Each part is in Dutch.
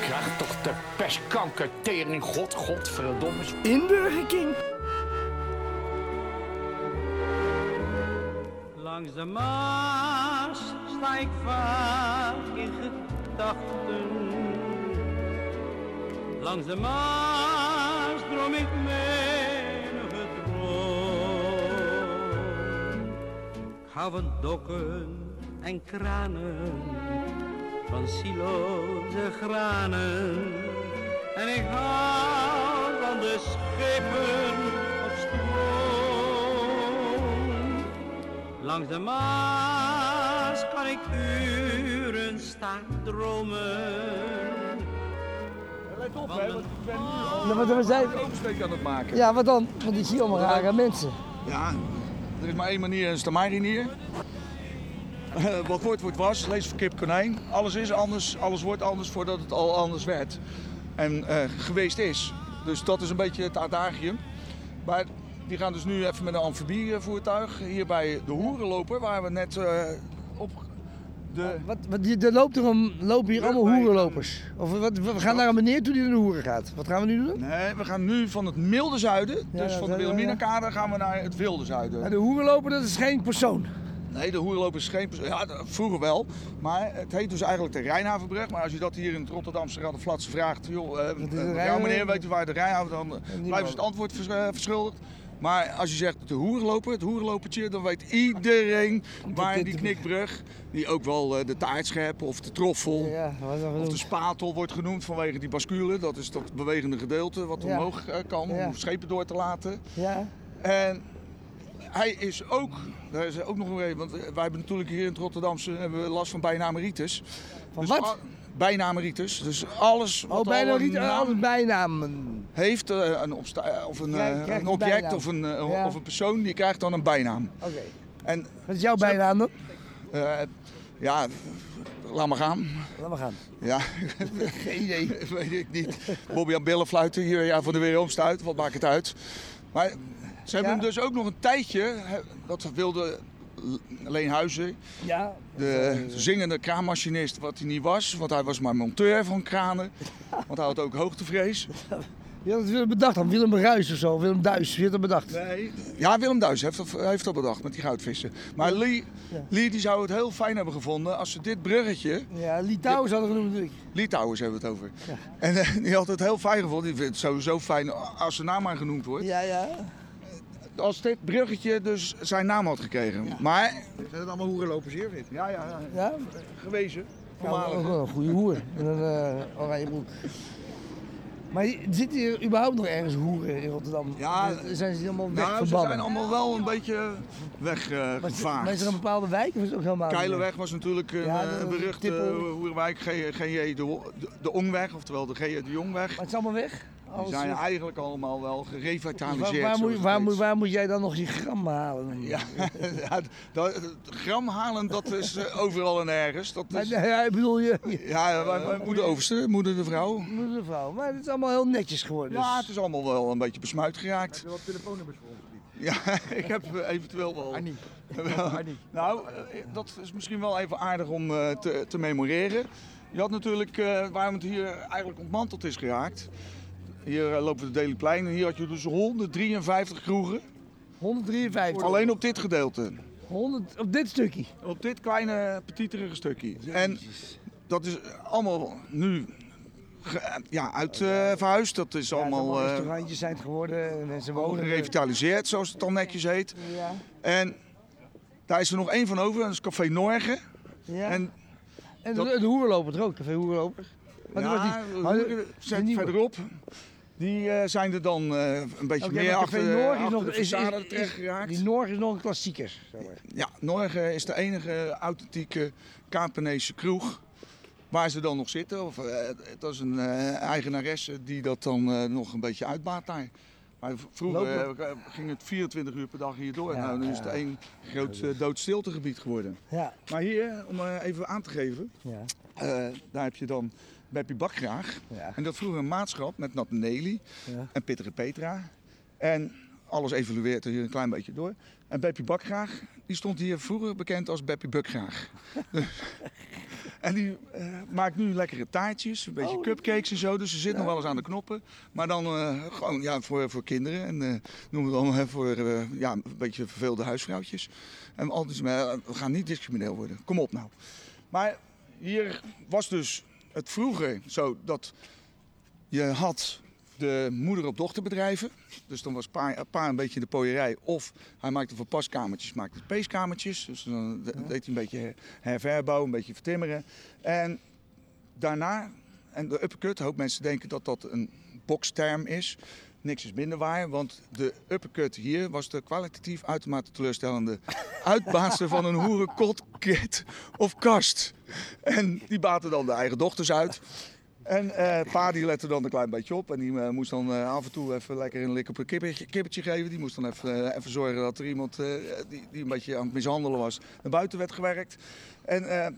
Krijg toch de pestkanker, tering, god, godverdomme. In Burger King. Langs de Maas sta ik vaak in gedachten. Langs de Maas droom ik menige droom. Ik hou van dokken en kranen, van siloze granen. En ik hou van de schepen op stroom. Langs de Maas kan ik uren staan dromen. Let op, hè, want ik ben nu al we zijn... een oversteek aan het maken. Ja, wat dan? Want ik zie allemaal rare mensen. Ja, er is maar één manier en dat is de marinier. Eh, wat wordt, wordt was. Lees voor kip, konijn. Alles is anders, alles wordt anders voordat het al anders werd. En eh, geweest is. Dus dat is een beetje het adagium. Maar die gaan dus nu even met een amfibievoertuig hier bij de Hoerenloper, waar we net eh, op de... Wat, wat, er loopt er een, lopen hier allemaal hoerenlopers. Of wat, we gaan naar een meneer toe die naar de hoeren gaat. Wat gaan we nu doen? Nee, we gaan nu van het milde zuiden, dus ja, van de. Wilhelminakade, gaan we naar het wilde zuiden. Ja, de hoerenloper, dat is geen persoon. Nee, de Hoerenloop is geen... Ja, vroeger wel. Maar het heet dus eigenlijk de Rijnhavenbrug. Maar als je dat hier in het Rotterdamse Raddenflatse vraagt... joh, eh, eh, mevrouw, meneer, weet u waar de Rijnhaven... dan eh, blijven ze het antwoord vers- eh, verschuldigd. Maar als je zegt de hoerenloper, het hoerenlopertje... dan weet iedereen waar die knikbrug... die ook wel de taartschep of de troffel... Ja, Of de spatel wordt genoemd vanwege die bascule. Dat is dat bewegende gedeelte wat Ja. omhoog kan Ja. om schepen door te laten. Ja, En hij is ook, daar is ook nog een reden, want wij hebben natuurlijk hier in het Rotterdamse hebben we last van bijnaameritis. Van Dus wat? bijnaameritis. Dus alles wat oh, bijna al een niet naam alle bijnamen. heeft, eh, een, eh, of een, eh, een object bijnaam. of een, eh, Ja. of een persoon, die krijgt dan een bijnaam. Oké. En Wat is jouw bijnaam dan? eh, ja, laat maar gaan. Laat maar gaan. Ja, Geen idee. weet ik niet. Bobby aan billen fluiten hier ja, van de weeromstuit, wat maakt het uit. Maar ze hebben Ja. hem dus ook nog een tijdje, dat wilde Leen Huizen, Ja. de zingende kraanmachinist, wat hij niet was, want hij was maar monteur van kranen. Want hij had ook hoogtevrees. Had het Willem bedacht dan? Willem Ruis of zo? Willem Duis, wie had het bedacht? Nee. Ja, Willem Duis heeft dat, heeft dat bedacht met die goudvissen. Maar Lee, Lee die zou het heel fijn hebben gevonden als ze dit bruggetje, Ja, Litouwers hadden genoemd natuurlijk. Litouwers hebben we het over. En eh, die had het heel fijn gevonden. Die vindt het sowieso fijn als zijn naam maar genoemd wordt. Ja, ja. Als dit bruggetje dus zijn naam had gekregen. Maar, Zijn het allemaal hoerenlopers hier, vind ja, ja, ja, Ja? gewezen. Ja, Voormalig. wel een goede hoer. Met een eh, oranje broek. Maar zitten hier überhaupt nog ergens hoeren in Rotterdam? Ja, zijn ze helemaal Nou, ze zijn allemaal wel een beetje Maar weggevaagd. maar is er een bepaalde wijk of is het ook helemaal niet? Keilenweg was natuurlijk een Ja, de- beruchte Tippel. hoerenwijk, G- GJ de, de Ongweg, oftewel de GJ de Jongweg. Maar het is allemaal weg? Die zijn eigenlijk allemaal wel waar, gerevitaliseerd. waar, moet, waar, moet, waar moet jij dan nog die gram halen? Ja, ja, dat, gram halen, dat is eh, overal en ergens. Dat Maar, is, ja, ik bedoel je, ja, mijn moeder overste, moeder de vrouw. moeder vrouw. Maar het is allemaal heel netjes geworden. Ja, dus- het is allemaal wel een beetje besmuit geraakt. Heb je wat telefoonnummers voor ons? Ja, ik heb eh, eventueel wel. Annie. wel- Annie. Nou, dat is misschien wel even aardig om eh, te, te memoreren. Je had natuurlijk, eh, waarom het hier eigenlijk ontmanteld is geraakt. Hier eh, lopen we de Dailyplein en hier had je dus 153 kroegen. 153. Alleen op dit gedeelte. 100, op dit stukje. Op dit kleine, petiterige stukje. En dat is allemaal nu ja, uit eh, verhuisd. Dat is Ja, allemaal allemaal eh, restaurantjes zijn het geworden en mensen wonen. er. gerevitaliseerd, zoals het dan netjes heet. Ja. En daar is er nog één van over, dat is Café Norge. Ja. En En dat- de, de hoerloper er ook, café hoerloper. Maar die was ja, niet- de maar de- de nieuwe. verderop. Die eh, zijn er dan eh, een beetje meer achter, is achter nog, de is, is, geraakt. Die Norge is nog een klassieker. zeg maar. Ja, Norge is de enige authentieke Kapenese kroeg waar ze dan nog zitten. Of, eh, het is een eh, eigenaresse die dat dan eh, nog een beetje uitbaat daar. Maar vroeger eh, ging het 24 uur per dag hier door. Ja, nou, nu is het ja. één groot eh, doodstiltegebied geworden. Ja. Maar hier, om eh, even aan te geven, Ja. eh, daar heb je dan Beppie Bakgraag. Ja. En dat vroeger een maatschap met Nat Nelly Ja. en Pitter en Petra. En alles evolueert er hier een klein beetje door. En Beppie Bakgraag, die stond hier vroeger bekend als Beppie Bukgraag. En die eh, maakt nu lekkere taartjes, een beetje Oh, cupcakes en zo. Dus ze zit nog wel eens aan de knoppen. Maar dan eh, gewoon ja, voor, voor kinderen. En eh noemen we dan eh, voor ja, een beetje verveelde huisvrouwtjes. En altijd, maar we gaan niet discrimineel worden. Kom op nou. Maar hier was dus het vroeger zo dat je had de moeder op dochterbedrijven. Dus dan was pa, pa een beetje de pooierij. Of hij maakte voor paskamertjes, maakte peeskamertjes. Dus dan de- deed hij een beetje her- herverbouw, een beetje vertimmeren. En daarna, en de uppercut, hoop mensen denken dat dat een boksterm is. Niks is minder waar, want de uppercut hier was de kwalitatief uitermate teleurstellende uitbaanster van een hoerenkot, kit of kast. En die baten dan de eigen dochters uit. En eh, pa die lette dan een klein beetje op. En die eh, moest dan eh, af en toe even lekker een lik op een kippetje, kippetje geven. Die moest dan even, even zorgen dat er iemand die, die een beetje aan het mishandelen was, naar buiten werd gewerkt. En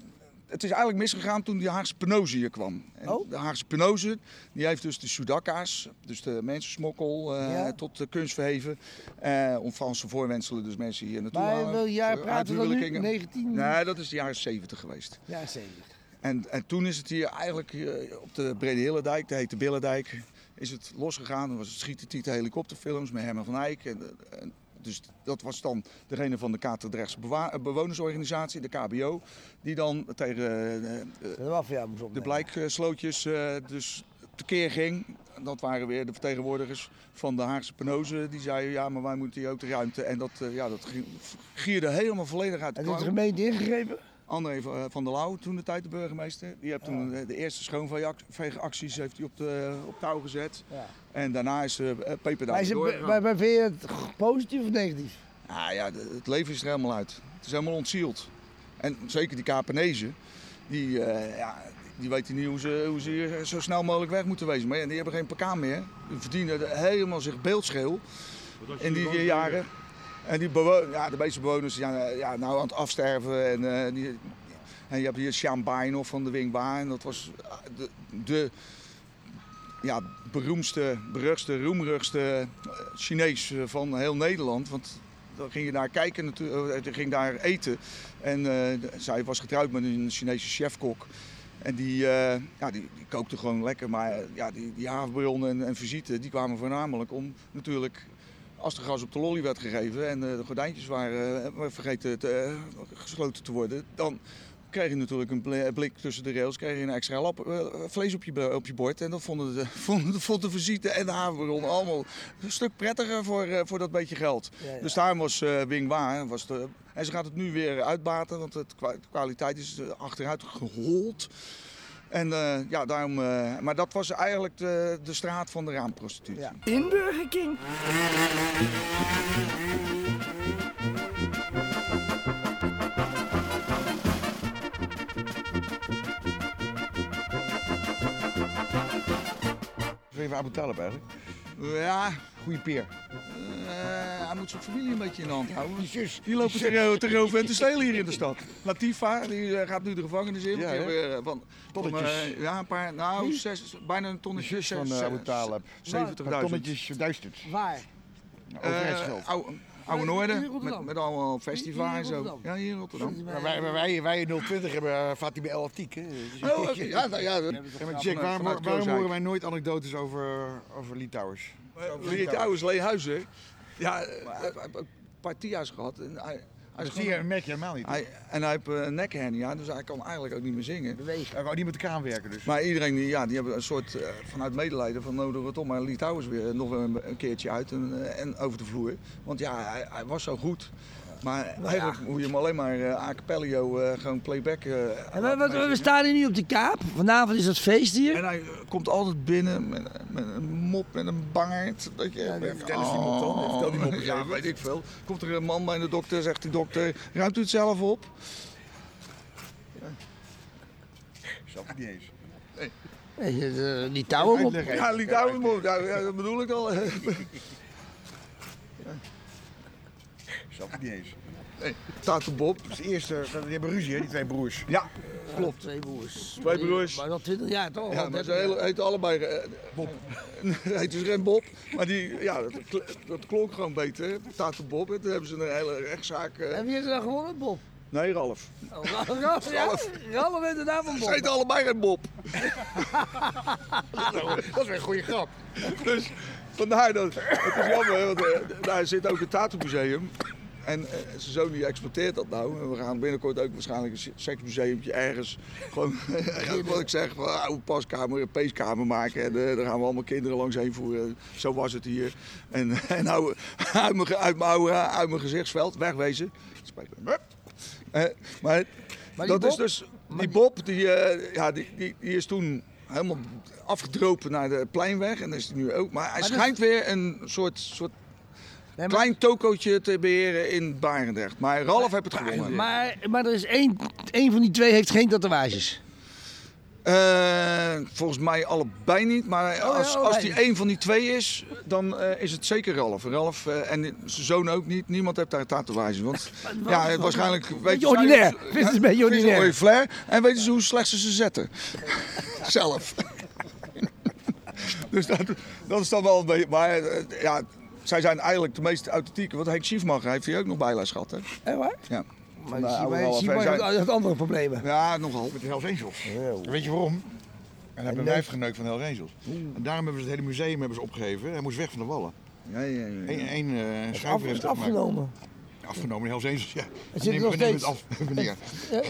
het is eigenlijk misgegaan toen die Haagse penose hier kwam. En Oh. De Haagse penose die heeft dus de sudaka's, dus de mensensmokkel, eh, Ja. tot de kunst verheven. Eh om valse voorwenselen dus mensen hier naartoe Maar halen. welk jaar voor praten we dan nu? uithuwelijkingen. 19? Nee, dat is de jaren 70 geweest. Ja, 70. En, en toen is het hier eigenlijk eh, op de Brede Hillendijk, de heette Billendijk, is het losgegaan. Dan was het schieten helikopterfilms met Herman van Eyck. En, eh, en, dus dat was dan degene van de Katerdrechtse eh, Bewonersorganisatie, de KBO, die dan tegen eh, eh, De de blijkslootjes dus tekeer ging. Dat waren weer de vertegenwoordigers van de Haagse Penose. Die zeiden, ja, maar wij moeten hier ook de ruimte. En dat, ja, dat gierde helemaal volledig uit de En heeft de gemeente ingegrepen? André van- eh, van der Lauw, toen de tijd de burgemeester, die heeft toen eh, de eerste schoonveegacties heeft hij op, de, op touw gezet. Ja. En daarna is uh, Peper Maar, daar is het, doorgegaan. maar, vind je het positief of negatief? Ah, ja, het leven is er helemaal uit. Het is helemaal ontzield. En zeker die Kapenezen, die, eh, ja, die weten niet hoe ze, hoe ze hier zo snel mogelijk weg moeten wezen. Maar ja, die hebben geen pk meer. Die verdienen er helemaal zich beeldscheel in die jaren. En die ja, de meeste bewoners zijn ja, nou aan het afsterven. En, eh, die, en je hebt hier Sjaan van de Wingwa. En dat was eh, de, de ja, beroemdste, beruchtste, roemrugste eh, Chinees van heel Nederland. Want dan ging je daar kijken, natuurlijk, ging daar eten. En zij was getrouwd met een Chinese chefkok. En die, ja, die, kookte gewoon lekker. Maar ja, die, die havenbron en, en visite die kwamen voornamelijk om natuurlijk... Als er gas op de lolly werd gegeven en eh, de gordijntjes waren eh, vergeten te, eh, gesloten te worden, dan kreeg je natuurlijk een bl- blik tussen de rails, kreeg je een extra lap, vlees op je, bo- op je bord. En dat vonden de, vonden de, vond de visite en de havenbron allemaal een stuk prettiger voor, voor dat beetje geld. Ja, ja. Dus daarom was Wing Wa, was de, en ze gaat het nu weer uitbaten, want de kwaliteit is achteruit gehold. En eh, ja, daarom, eh, maar dat was eigenlijk de, de straat van de raamprostitutie. Ja. In Burger King. Even Abu Talib eigenlijk. Ja, Goeie peer. Moet zijn familie een beetje in de hand houden. Die zus. Die lopen te, te roven en te stelen hier in de stad. Latifa, die eh, gaat nu de gevangenis in. Ja, hebben, eh, van, Tonnetjes. eh, ja, een paar, nou, zes, bijna een De tonnetje. zus van zes- eh, Abu Talib. 70.000. Tonnetjes duisterd. Waar? Overheidsgeld. Eh, oude, Noorden, met, met allemaal festivals Hier en in zo. Ja, hier in Rotterdam. Maar wij, wij, wij, wij in 020 hebben uh, Fatima El Atik. hè. Dus- Oh, oké. ja, nou, ja, Ja, Jack, waarom, waarom horen wij nooit anecdotes over, over Litouwers? Lee Towers, Lee Huizen. Ja, eh, hij heeft een paar TIA's gehad. En hij, hij is Dat zie je, gewoon- merk je helemaal niet. hij, en hij heeft eh, een nekhernia, dus hij kan eigenlijk ook niet meer zingen. Bewegen. Hij wou niet met de kraan werken dus. Maar iedereen die, ja, die hebben een soort eh, vanuit medelijden van nodig het om maar Lee Towers weer nog een, een keertje uit en, eh, en over de vloer. Want ja, hij, hij was zo goed. Maar eigenlijk moet je hem alleen maar eh a cappellio eh, gewoon playback eh, En we, we, staan hier nu op de Kaap. Vanavond is het feest hier. En hij komt altijd binnen met, met een mop, met een bangert. Dat je denkt, eens die mop dan. oh. Vertel die mop eens Ja, even. weet ik veel. Komt er een man bij de dokter, zegt die dokter, ruimt u het zelf op? Snap ik niet eens. Nee, eh, die touwen op. Ja, mop, ja, ja, dat bedoel ik al. Snap ik niet eens. Tata Bob. Dat is de eerste, die hebben ruzie hè, die twee broers. Ja, Klopt. Twee broers. Twee broers. Maar al 20 jaar toch? Ja, maar ze 30 jaar. hele- heten allebei eh, Bob. Heet dus geen Bob, maar die, ja, dat, dat klonk gewoon beter. Tata Bob, en toen hebben ze een hele rechtszaak. eh, En wie heeft er dan gewonnen? Bob. Nee, Ralf. Oh, Ralf, Ralf, ja? Ralf heeft de naam van Ze Bob. heten allebei geen Bob. Dat is weer een goede grap. Dus vandaar dat. Het is jammer, hè, want eh, daar zit ook een tattoo museum. En eh, zoon die exploiteert dat nou. En we gaan binnenkort ook waarschijnlijk een seksmuseumtje ergens. Gewoon, ja, wat ik zeg, van, oude paskamer, een peeskamer maken. En eh, daar gaan we allemaal kinderen langs heen voeren. Zo was het hier. En, en nou, uit mijn, uit, mijn, oude- uit mijn gezichtsveld, wegwezen. Eh, maar, Maar die dat is dus, die Bob, die, ja, die, die, die is toen helemaal afgedropen naar de pleinweg. En dat is hij nu ook. Maar hij schijnt weer een soort, soort maar- klein tokootje te beheren in Barendrecht. Maar Ralf heeft het gewonnen. Maar, maar er is één, één van die twee heeft geen tatoeages. Eh, volgens mij allebei niet. Maar als, oh, als nee. die één van die twee is, dan eh, is het zeker Ralf. Ralf eh, en zijn zoon ook niet. Niemand heeft daar tatoeages. Want ja, waarschijnlijk weten Beetje zij- ordinair. Vindt het een beetje ordinair. mooie flair. En weten ze hoe slecht ze ze zetten. Zelf. dus dat, dat is dan wel een beetje... Maar ja, zij zijn eigenlijk de meest authentieke. Want Henk Schiefmacher heeft hier ook nog bijles gehad. Hè? Echt waar? Ja. Maar Nou, zijn- had andere problemen. Ja, nogal. Met de Hells Angels. Weet je waarom? En hebben nee. wijf geneukt van de Hells Angels. En daarom hebben ze het hele museum hebben ze opgegeven. Hij moest weg van de wallen. Ja, ja, ja. Eén één, eh, Af, schrijver is heeft afgenomen. Afgenomen, de Hells Angels, ja. Het zit nog we nemen steeds. het af, meneer.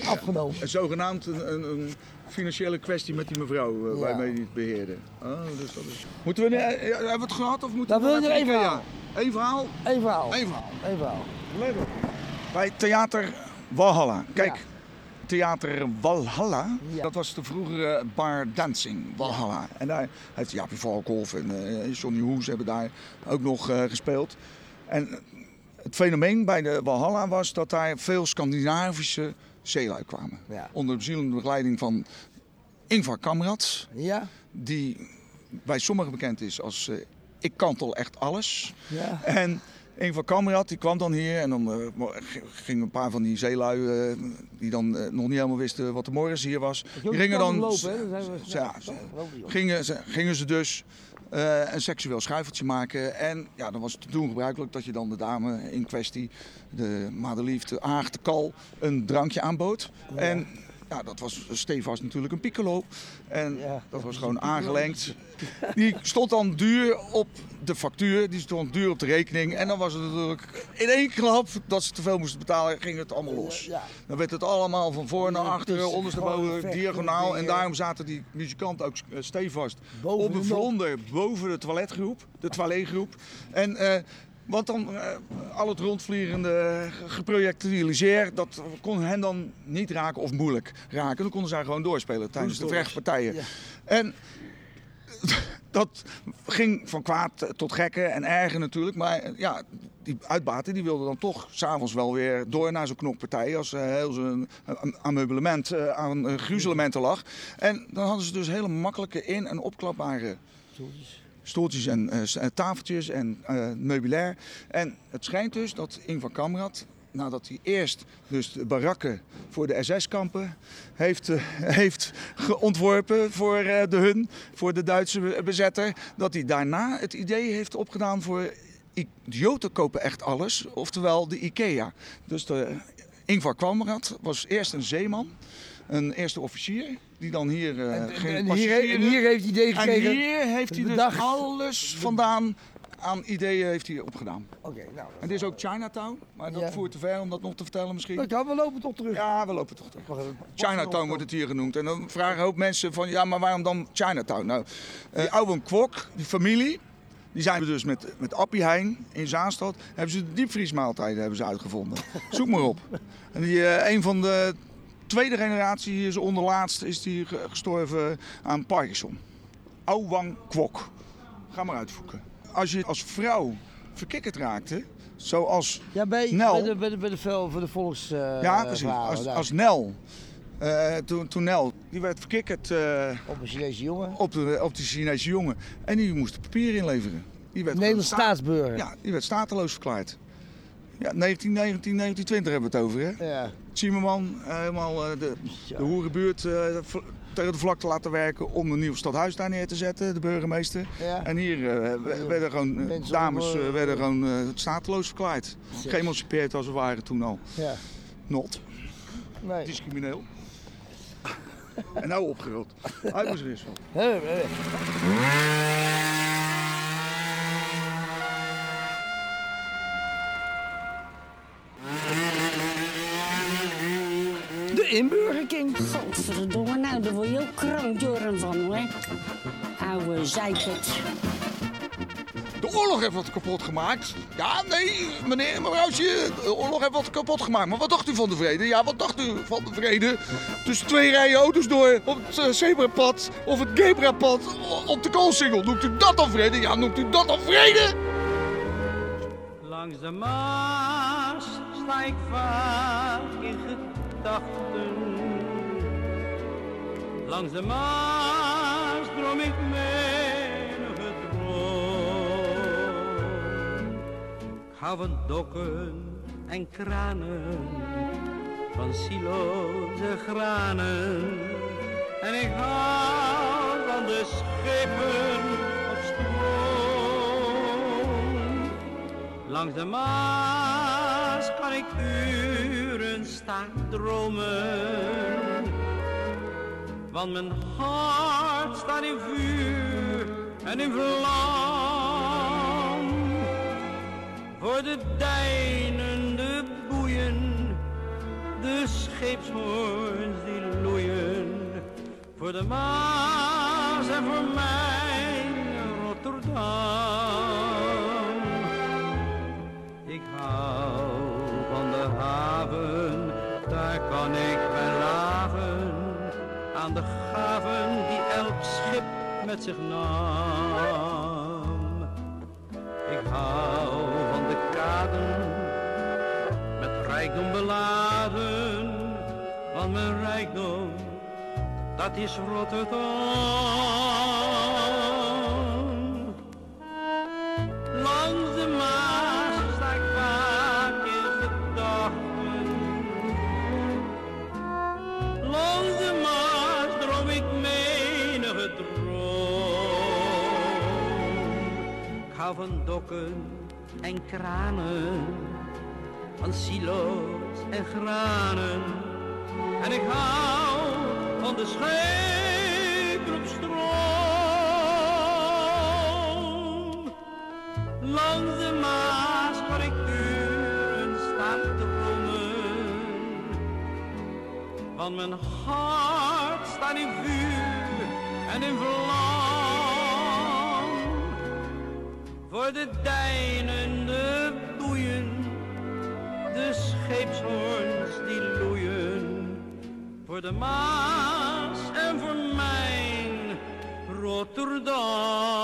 Afgenomen. Een zogenaamd een, een, een financiële kwestie met die mevrouw uh, Ja. waarmee hij het beheerde. Oh, dus dat is... Moeten we, eh, ja, hebben we het gehad of moeten Dan wil je nog er één even- verhaal. Eén verhaal? Eén verhaal. Eén verhaal. Eén verhaal. Bij Theater Walhalla. Kijk, Ja. Theater Walhalla, Ja. dat was de vroegere bar Dancing Walhalla. En daar heeft Jaapie Valkhoff en eh, Johnny Hoes hebben daar ook nog eh, gespeeld. En het fenomeen bij de Walhalla was dat daar veel Scandinavische zeelui kwamen. Ja. Onder de bezielende begeleiding van Ingvar Kamrad, Ja? die bij sommigen bekend is als eh, ik kantel echt alles. Ja. En een van Kamrad die kwam dan hier en dan eh, gingen een paar van die zeelui eh, die dan nog niet helemaal wisten wat de morgens hier was. Die gingen dan, lopen, hè? Dan zijn we- ja, gingen ze dus eh, een seksueel schuifeltje maken. En ja, dan was het toen gebruikelijk dat je dan de dame in kwestie, de madeliefde Aag de Kal, een drankje aanbood. En ja, dat was stevast natuurlijk een piccolo. En Ja. dat was gewoon aangelengd. Die stond dan duur op de factuur, die stond duur op de rekening. En dan was het natuurlijk in één klap dat ze te veel moesten betalen, ging het allemaal los. Dan werd het allemaal van voor naar achteren, is ondersteboven, diagonaal. En daarom zaten die muzikanten ook eh, stevast op een vlonder boven de toiletgroep, de toiletgroep. En eh, want dan eh, al het rondvliegende geprojectiliseer, dat kon hen dan niet raken of moeilijk raken. Dan konden zij gewoon doorspelen tijdens de vechtpartijen. Ja. En dat ging van kwaad tot gekken en erger natuurlijk. Maar eh, ja, die uitbater die wilde dan toch s'avonds wel weer door naar zo'n knokpartij. Als eh, heel zijn eh, ameublement eh, aan eh, gruzelementen lag. En dan hadden ze dus hele makkelijke in- en opklapbare stoeltjes en eh, eh, tafeltjes en eh, meubilair. En het schijnt dus dat Ingvar Kamrad, nadat hij eerst dus de barakken voor de SS-kampen heeft, eh, heeft ontworpen voor de hun, voor de Duitse be- bezetter, dat hij daarna het idee heeft opgedaan voor idioten kopen echt alles, oftewel de IKEA. Dus de Ingvar Kamrad was eerst een zeeman, een eerste officier, die dan hier eh En, en, hier, en hier heeft hij idee En gekregen. hier heeft hij dus alles vandaan aan ideeën heeft hij opgedaan. Oké, nou. En dit is ook Chinatown, maar dat Ja. voert te ver om dat nog te vertellen misschien. Dat kan, we lopen toch terug. Ja, we lopen toch terug. Chinatown wordt het hier genoemd. En dan vragen een hoop mensen van, ja, maar waarom dan Chinatown? Nou, die oude Kwok, die familie, die zijn we dus met, met Appie Heijn in Zaanstad, hebben ze de diepvriesmaaltijden hebben ze uitgevonden. Zoek maar op. En die, eh, een van de tweede generatie, hier is onderlaatst, is die ge- gestorven aan Parkinson. Ouwang Kwok. Ga maar uitvoeken. Als je als vrouw verkikkerd raakte, zoals Ja, bij, Nel. bij de, bij de, bij de, voor de volks. eh, ja, precies. verhalen Als, als Nel. eh, toen, toen Nel, die werd verkikkerd eh, Op een Chinese jongen. op, de, op de Chinese jongen. En die moest papier inleveren. Die werd Nederlands staatsburger. Ja, die werd stateloos verklaard. Ja, 1919, 1920 hebben we het over, hè? Ja. Zimmerman, eh, helemaal eh, de, de hoerenbuurt eh, tegen de vlakte laten werken om een nieuw stadhuis daar neer te zetten, de burgemeester. Ja. En hier we- werden gewoon, Mensen dames werden gewoon eh, stateloos verklaard. Zeg. Geëmancipeerd als we waren toen al. ja. Not. Nee. Het is crimineel. en nou opgerot. Uit mijn De inburgerking. Godverdomme, nou, daar word je ook krankjoren van, hoor. Oude zeikert. De oorlog heeft wat kapot gemaakt. Ja, nee, meneer, mevrouwtje, de oorlog heeft wat kapot gemaakt. Maar wat dacht u van de vrede? Ja, wat dacht u van de vrede? Tussen twee rijen auto's door op het uh, zebrapad of het gebrapad op de koolsingel. Noemt u dat dan vrede? Ja, noemt u dat dan vrede? Langs de Maas sta ik vaak in gedachten. Langs de Maas droom ik menige droom. Van dokken en kranen, van silo's en granen. En ik hou van de schepen op stroom. Langs de Maas kan ik uren staan dromen. Want mijn hart staat in vuur en in vlam. Voor de deinende boeien, de scheepshoorns die loeien. Voor de Maas en voor mijn Rotterdam. Kan ik bij laven. Aan de gaven die elk schip met zich nam. Ik hou van de kaden, met rijkdom beladen. Want mijn rijkdom, dat is Rotterdam. Van dokken en kranen, van silo's en granen. En ik hou van de schepen op stroom. Langs de Maas kan ik uren staan dromen. Want mijn hart staat in vuur en in vlam. Voor de deinende boeien, de scheepshoorns die loeien. Voor de Maas en voor mijn Rotterdam.